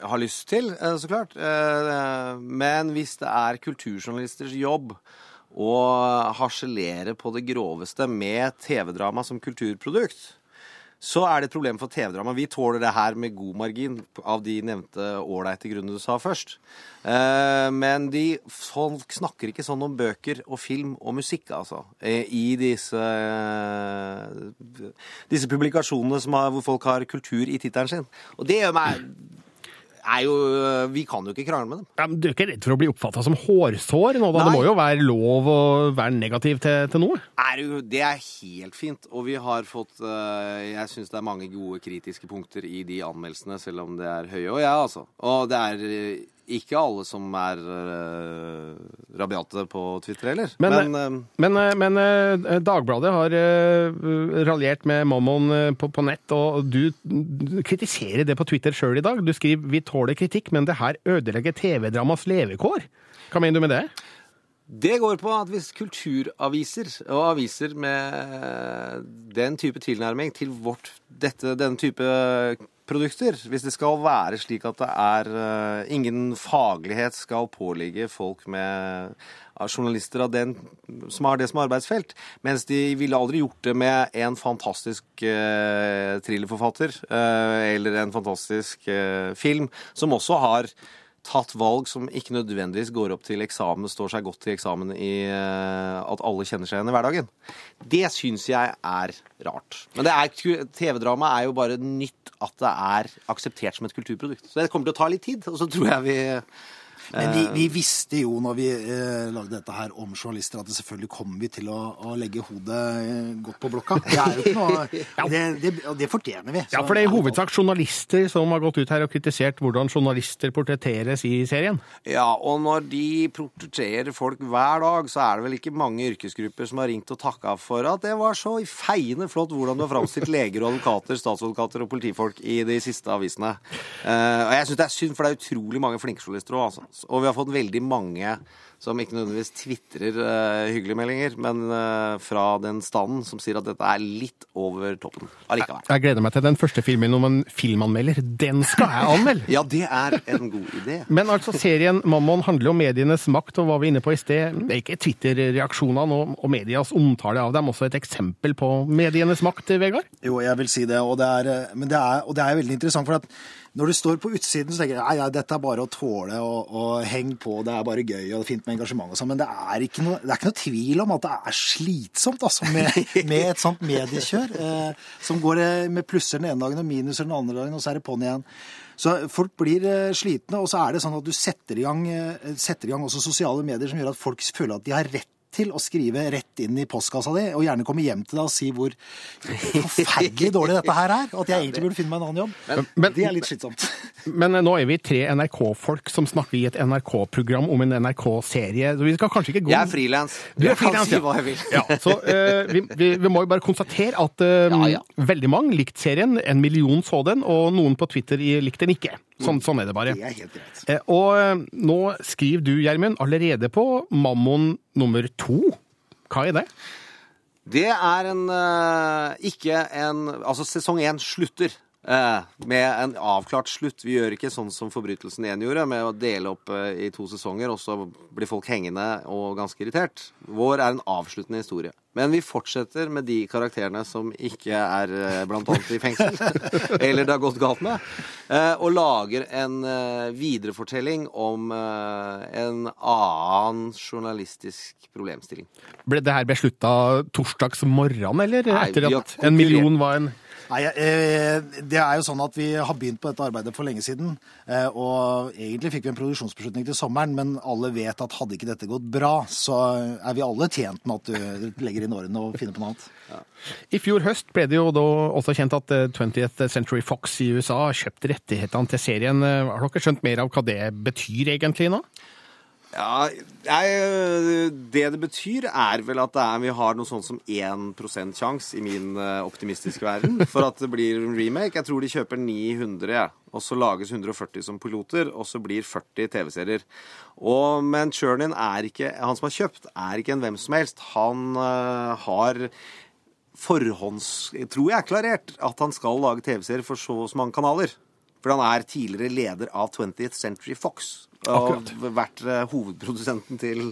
har lyst til, så klart. Eh, Men hvis det er kulturjournalisters jobb å harselere på det groveste med TV-drama som kulturprodukt, så er det et problem for TV-drama. Vi tåler det her med god margin av de nevnte ålreite grunnene du sa først. Eh, Men de, folk snakker ikke sånn om bøker og film og musikk, altså. eh, I disse, disse publikasjonene har, hvor folk har kultur i tittelen sin. Og det gjør meg er jo, Vi kan jo ikke krangle med dem. Ja, men du er ikke redd for å bli oppfatta som hårsår nå, da? Det må jo være lov å være negativ til, til noe? er jo, det er helt fint. Og vi har fått eh, Jeg syns det er mange gode kritiske punkter i de anmeldelsene, selv om det er høye. Og jeg, altså. Og det er eh, ikke alle som er uh, rabiate på Twitter heller. Men, Men, uh, men, uh, men Dagbladet har raljert med Mammon på, på nett, og du du kritiserer det på Twitter sjøl i dag. Du skriver 'vi tåler kritikk, men det her ødelegger TV-dramas levekår'. Hva mener du med det? Det går på at hvis kulturaviser og aviser med den type tilnærming til vårt, dette, denne type produkter, hvis det skal være slik at det er eh, ingen faglighet skal påligge folk med av journalister av den som har det som arbeidsfelt, mens de ville aldri gjort det med en fantastisk eh, thrillerforfatter eh, eller en fantastisk eh, film, som også har tatt valg som ikke nødvendigvis går opp til eksamen, står seg godt til eksamen i eh, at alle kjenner seg igjen i hverdagen. Det syns jeg er rart. Men TV-drama er jo bare nytt at det er akseptert som et kulturprodukt. Så det kommer til å ta litt tid, og så tror jeg vi Men vi, eh, vi visste jo når vi eh, lagde dette her om journalister, at det selvfølgelig kommer vi til å, å legge hodet eh, godt på blokka. Det er jo ikke noe Det, det, det fortjener vi. Ja, for det er i hovedsak journalister som har gått ut her og kritisert hvordan journalister portretteres i serien. Ja, og når de portretterer folk hver dag, så er det vel ikke mange yrkesgrupper som har ringt og takka for at det var så feiende flott hvordan du har framstilt leger og advokater, statsadvokater og politifolk i de siste avisene. Eh, og jeg syns det er synd, for det er utrolig mange flinke journalister òg, altså. Og vi har fått veldig mange som ikke nødvendigvis tvitrer uh, hyggelige meldinger, men uh, fra den standen som sier at dette er litt over toppen allikevel. Jeg gleder meg til den første filmen om en filmanmelder. Den skal jeg anmelde! Ja, det er en god idé. Men altså, serien Mammon handler om medienes makt, og hva vi er inne på i sted. Det er ikke Twitter-reaksjonene og, og medias omtale av dem også et eksempel på medienes makt, Vegard? Jo, jeg vil si det, og det er, eh, men det er, og det er veldig interessant. for at når du står på utsiden, så tenker du nei, ja, dette er bare å tåle og, og heng på, det er bare gøy og fint med engasjement og sånn, men det er, ikke noe, det er ikke noe tvil om at det er slitsomt altså, med, med et sånt mediekjør eh, som går eh, med plusser den ene dagen og minuser den andre dagen, og så er det på'n igjen. Så folk blir eh, slitne, og så er det sånn at du setter i, gang, eh, setter i gang også sosiale medier som gjør at folk føler at de har rett til å skrive rett inn i postkassa di, og gjerne komme hjem til deg og si hvor forferdelig dårlig dette her er, og at jeg egentlig burde finne meg en annen jobb. Men- det er litt slitsomt. Men eh, nå er vi tre NRK-folk som snakker i et NRK-program om en NRK-serie. så Vi skal kanskje ikke gå Jeg er frilans. Du er frilans, ja. hva jeg vil. Ja, så uh, vi, vi, vi må jo bare konstatere at eh, veldig mange likte serien. En million så den, og noen på Twitter likte den ikke. Sånn, sånn er det bare. Det er helt greit. Og nå skriver du, Gjermund, allerede på Mammon nummer to. Hva er det? Det er en eh, Ikke en Altså, sesong én slutter. Eh, med en avklart slutt. Vi gjør ikke sånn som Forbrytelsen 1 gjorde, med å dele opp eh, i to sesonger, og så blir folk hengende og ganske irritert. Vår er en avsluttende historie. Men vi fortsetter med de karakterene som ikke er eh, blant annet i fengsel, eller det har gått galt med, og lager en viderefortelling om en annen journalistisk problemstilling. Ble det her beslutta torsdags morgen, eller Nei, etter at en million var en Nei, eh, Det er jo sånn at Vi har begynt på dette arbeidet for lenge siden. eh, og Egentlig fikk vi en produksjonsbeslutning til sommeren, men alle vet at hadde ikke dette gått bra, så er vi alle tjent med at du legger inn årene og finner på noe annet. I fjor høst ble det jo da også kjent at eh, 20th Century Fox i USA kjøpte rettighetene til serien. Eh, Har dere skjønt mer av hva det betyr egentlig nå? Ja, jeg, Det det betyr, er vel at er, vi har noe sånt som 1 sjanse i min eh, optimistiske verden for at det blir en remake. Jeg tror de kjøper 900, ja. og så lages 140 som piloter, og så blir 40 TV-serier. Men ikke Han som har kjøpt, er ikke en hvem som helst. Han uh, har forhånds... Jeg Tror jeg er klarert at han skal lage TV-serier for så og så mange kanaler. For han er tidligere leder av 20th Century Fox. Og vært eh, hovedprodusenten til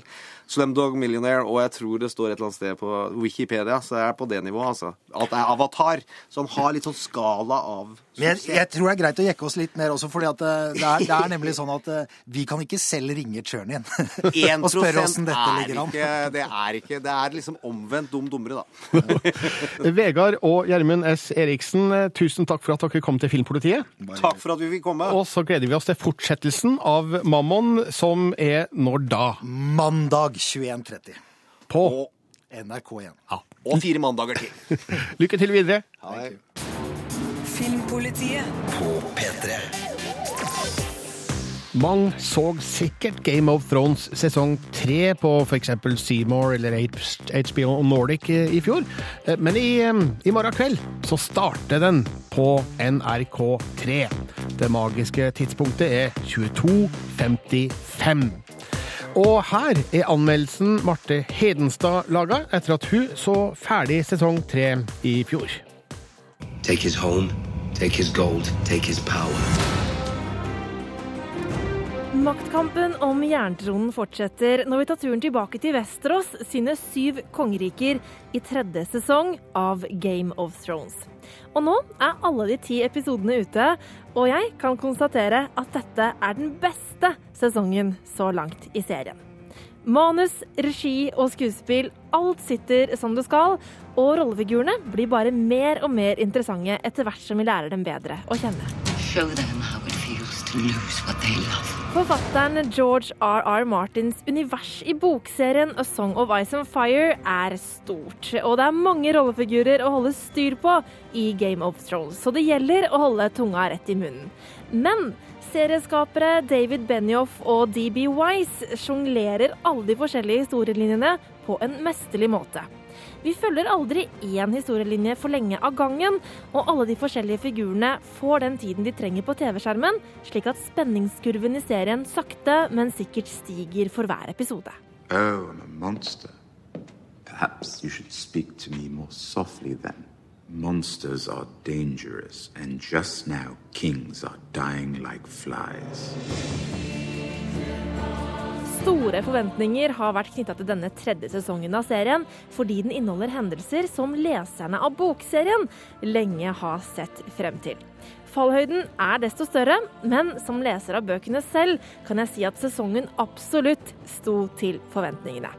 Slumdog Millionaire, og jeg tror det står et eller annet sted på Wikipedia, så jeg er på det nivået, altså. At det er Avatar. Så han har litt sånn skala av Men jeg, jeg tror det er greit å jekke oss litt ned også, fordi at eh, det er, det er nemlig sånn at eh, vi kan ikke selv ringe Churnin og spørre åssen dette er ligger an. ikke, det er ikke Det er liksom omvendt dum dummere, da. Vegard og Gjermund S. Eriksen, eh, tusen takk for at dere kom til Filmpolitiet. Takk for at vi fikk komme. Og så gleder vi oss til fortsettelsen av Mammon, som er når da? Mandag 21.30 På NRK1. Og fire mandager til. Lykke til videre. Filmpolitiet På P3. Mange så sikkert Game of Thrones sesong tre på f.eks. Seymour eller HBO Nordic i fjor. Eh, Men i, i morgen kveld så starter den på NRK3. Det magiske tidspunktet er 22.55. Og her er anmeldelsen Marte Hedenstad laga etter at hun så ferdig sesong tre i fjor. Take his home, take his gold, take his power. Maktkampen om jerntronen fortsetter når vi tar turen tilbake til Vesterås sine syv kongeriker i tredje sesong av Game of Thrones. Og nå er alle de ti episodene ute, og jeg kan konstatere at dette er den beste sesongen så langt i serien. Manus, regi og skuespill, alt sitter som det skal, og rollefigurene blir bare mer og mer interessante etter hvert som vi lærer dem bedre å kjenne. Show them how Forfatteren George R.R. Martins univers i bokserien A Song of Ice and Fire er stort, og det er mange rollefigurer å holde styr på i Game of Thrones, så det gjelder å holde tunga rett i munnen. Men serieskapere David Benioff og DB Wise sjonglerer alle de forskjellige historielinjene på en mesterlig måte. Vi følger aldri én historielinje for lenge av gangen, og alle de forskjellige figurene får den tiden de trenger på TV-skjermen, slik at spenningskurven i serien sakte, men sikkert stiger for hver episode. Oh, I'm a monster. Perhaps you should speak to me more softly then. Monsters are dangerous, and just now kings are dying like flies. Store forventninger har vært knytta til denne tredje sesongen av serien, fordi den inneholder hendelser som leserne av bokserien lenge har sett frem til. Fallhøyden er desto større, men som leser av bøkene selv kan jeg si at sesongen absolutt sto til forventningene.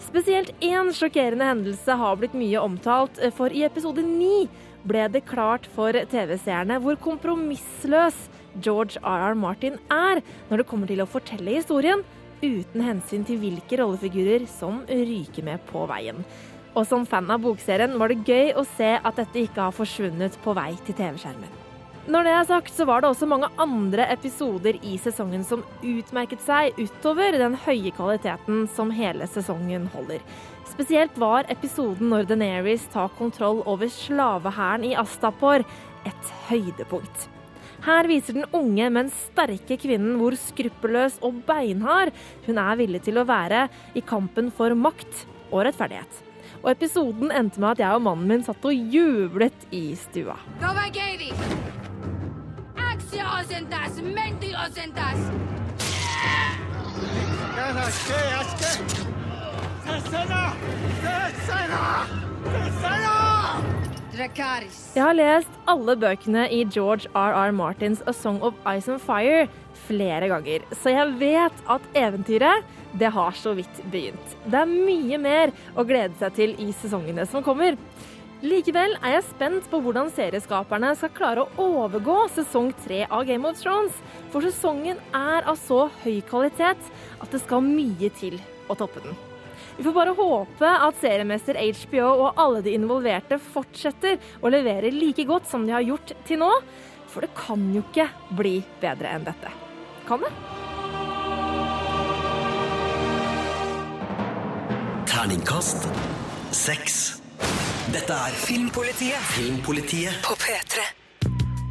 Spesielt én sjokkerende hendelse har blitt mye omtalt, for i episode ni ble det klart for TV-seerne hvor kompromissløs George R.R. Martin er når det kommer til å fortelle historien, uten hensyn til hvilke rollefigurer som ryker med på veien. Og som fan av bokserien var det gøy å se at dette ikke har forsvunnet på vei til TV-skjermen. Når det er sagt, så var det også mange andre episoder i sesongen som utmerket seg utover den høye kvaliteten som hele sesongen holder. Spesielt var episoden når Deneris tar kontroll over slavehæren i Astapor et høydepunkt. Her viser den unge, men sterke kvinnen hvor skruppelløs og beinhard hun er villig til å være i kampen for makt og rettferdighet. Og episoden endte med at jeg og mannen min satt og jublet i stua. Provageri! Axiosentās, mentiosentās! Dracaris. Jeg har lest alle bøkene i George R.R. Martins A Song of Ice and Fire flere ganger, så jeg vet at eventyret det har så vidt begynt. Det er mye mer å glede seg til i sesongene som kommer. Likevel er jeg spent på hvordan serieskaperne skal klare å overgå sesong tre av Game of Thrones, for sesongen er av så høy kvalitet at det skal mye til å toppe den. Vi får bare håpe at seriemester HBO og alle de involverte fortsetter å levere like godt som de har gjort til nå, for det kan jo ikke bli bedre enn dette. Kan det? Terningkast seks. Dette er Filmpolitiet. Filmpolitiet På P3.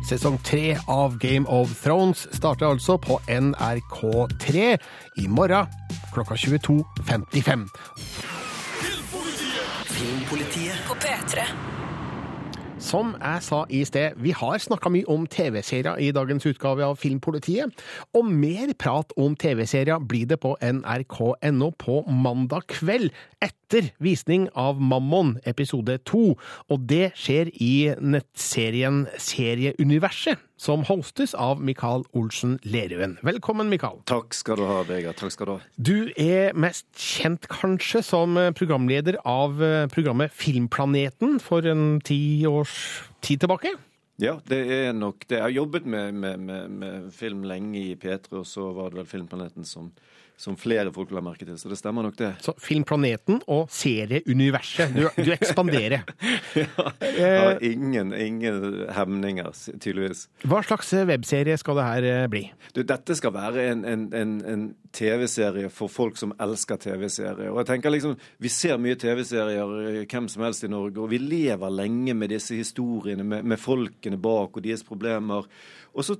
Sesong tre av Game of Thrones starter altså på NRK3 i morgen klokka 22.55. Filmpolitiet På P3. Som jeg sa i sted, vi har snakka mye om TV-serier i dagens utgave av Filmpolitiet. Og mer prat om TV-serier blir det på nrk.no på mandag kveld, etter visning av Mammon episode to. Og det skjer i nettserien Serieuniverset, som hostes av Mikael Olsen Lerøen. Velkommen, Mikael. Takk skal du ha, Vegard. Takk skal du ha. Du er mest kjent kanskje som programleder av programmet Filmplaneten for en ti års tid tilbake? Ja, det er nok det. Jeg har jobbet med, med, med, med film lenge i P3, og så var det vel Filmplaneten som, som flere folk la merke til. Så det stemmer nok, det. Så Filmplaneten og serieuniverset. Du, du ekspanderer. ja, har ingen, ingen hemninger, tydeligvis. Hva slags webserie skal det her eh, bli? Du, dette skal være en, en, en, en TV-serie for folk som elsker TV-serier. Og jeg tenker liksom, Vi ser mye TV-serier, hvem som helst i Norge, og vi lever lenge med disse historiene, med, med folkene bak og deres problemer. Og så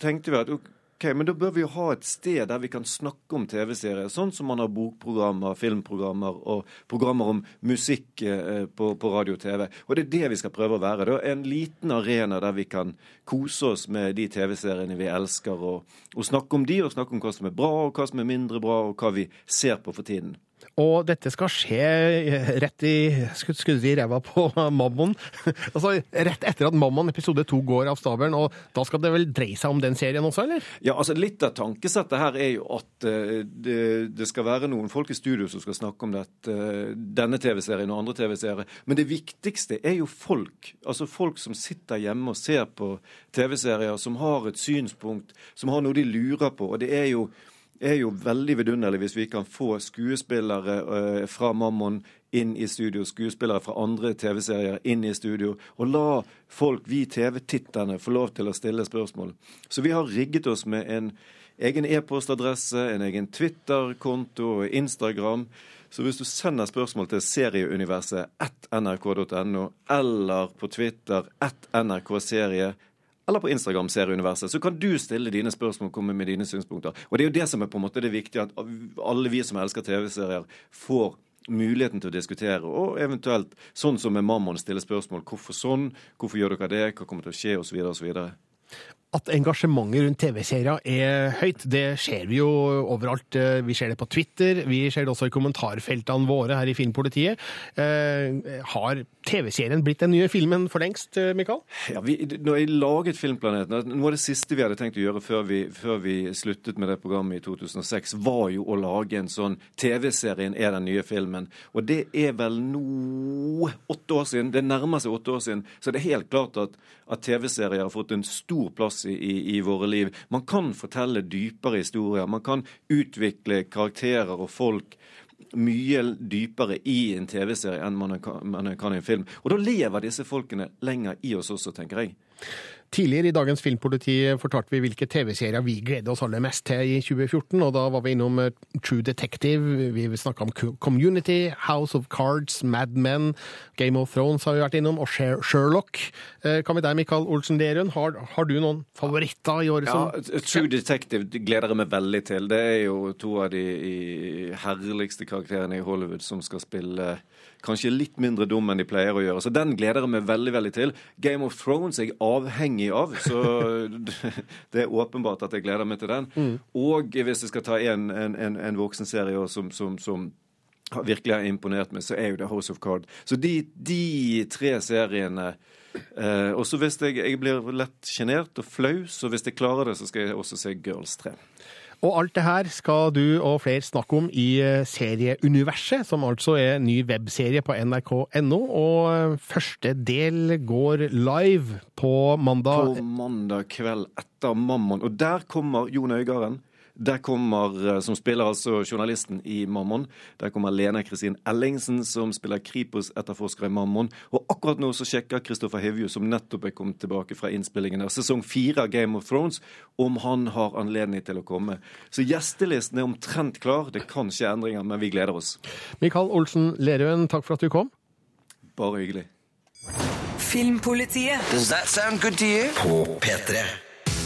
tenkte vi at OK, men da bør vi jo ha et sted der vi kan snakke om TV-serier. Sånn som man har bokprogrammer, filmprogrammer og programmer om musikk eh, på, på radio og TV. Og det er det vi skal prøve å være. da. En liten arena der vi kan kose oss med de TV-seriene vi elsker, og, og snakke om de, og snakke om hva som er bra, og hva som er mindre bra, og hva vi ser på for tiden. Og dette skal skje rett i skudd, skudd i ræva på Mammon. altså rett etter at Mammon episode to går av stabelen, og da skal det vel dreie seg om den serien også, eller? Ja, altså Litt av tankesettet her er jo at eh, det, det skal være noen folk i studio som skal snakke om dette, denne TV-serien og andre TV-serier. Men det viktigste er jo folk. Altså folk som sitter hjemme og ser på TV-serier, som har et synspunkt, som har noe de lurer på. og det er jo er jo veldig vidunderlig hvis vi kan få skuespillere eh, fra Mammon inn i studio, skuespillere fra andre TV-serier inn i studio, og la folk, vi TV-titterne, få lov til å stille spørsmål. Så vi har rigget oss med en egen e-postadresse, en egen Twitter-konto Instagram. Så hvis du sender spørsmål til serieuniverset 1nrk.no, eller på Twitter 1nrkserie, eller på Instagram Serieuniverset, så kan du stille dine spørsmål og komme med dine synspunkter. Og det er jo det som er på en måte det viktige, at alle vi som elsker TV-serier, får muligheten til å diskutere, og eventuelt sånn som med Mammon stille spørsmål. Hvorfor sånn? Hvorfor gjør dere det? Hva kommer til å skje? Og så At engasjementet rundt TV-serier er høyt, det ser vi jo overalt. Vi ser det på Twitter, vi ser det også i kommentarfeltene våre her i Filmpolitiet. Eh, har TV-serien blitt den nye filmen for lengst, Mikael? Ja, vi, når jeg laget Filmplaneten, Noe av det siste vi hadde tenkt å gjøre før vi, før vi sluttet med det programmet i 2006, var jo å lage en sånn TV-serien er den nye filmen. Og det er vel nå åtte år siden. Det nærmer seg åtte år siden. Så det er helt klart at, at TV-serier har fått en stor plass i, i, våre liv. Man kan fortelle dypere historier. Man kan utvikle karakterer og folk mye dypere i en TV-serie enn man kan i en film. Og da lever disse folkene lenger i oss også, tenker jeg. Tidligere i dagens Filmpoliti fortalte vi hvilke TV-serier vi gleder oss aller mest til i 2014. og Da var vi innom eh, True Detective, vi snakka om Community, House of Cards, Mad Men, Game of Thrones har vi vært innom, og Sherlock. Eh, kan vi deg, Mikael Olsen Lerund, har, har, du noen favoritter i året som Ja, True Detective gleder jeg meg veldig til. Det er jo to av de herligste karakterene i Hollywood som skal spille kanskje litt mindre dum enn de pleier å gjøre. Så den gleder jeg meg veldig veldig til. Game of Thrones er jeg avhengig av, så det er åpenbart at jeg gleder meg til den. Mm. Og hvis jeg skal ta en, en, en, en voksenserie som, som, som virkelig har imponert meg, så er jo det House of Card. Så de, de tre seriene eh, Og så hvis jeg, jeg blir lett sjenert og flau, så hvis jeg klarer det, så skal jeg også se Girls 3. Og alt det her skal du og flere snakke om i eh, Serieuniverset, som altså er ny webserie på nrk.no. Og eh, første del går live på mandag. På mandag kveld etter Mammon. Og der kommer Jon Øigarden der kommer, eh, som spiller altså journalisten i Mammon, der kommer Lena Kristin Ellingsen, som spiller Kripos-etterforsker i Mammon. Og akkurat nå så sjekker Kristoffer Hevju, som nettopp er kommet tilbake fra innspillingen av sesong fire av Game of Thrones, om han har anledning til å komme. Så gjestelisten er omtrent klar. Det kan skje endringer, men vi gleder oss. Mikael Olsen Lerøen, takk for at du kom. Bare hyggelig. Filmpolitiet. Does that sound good to you? På P3.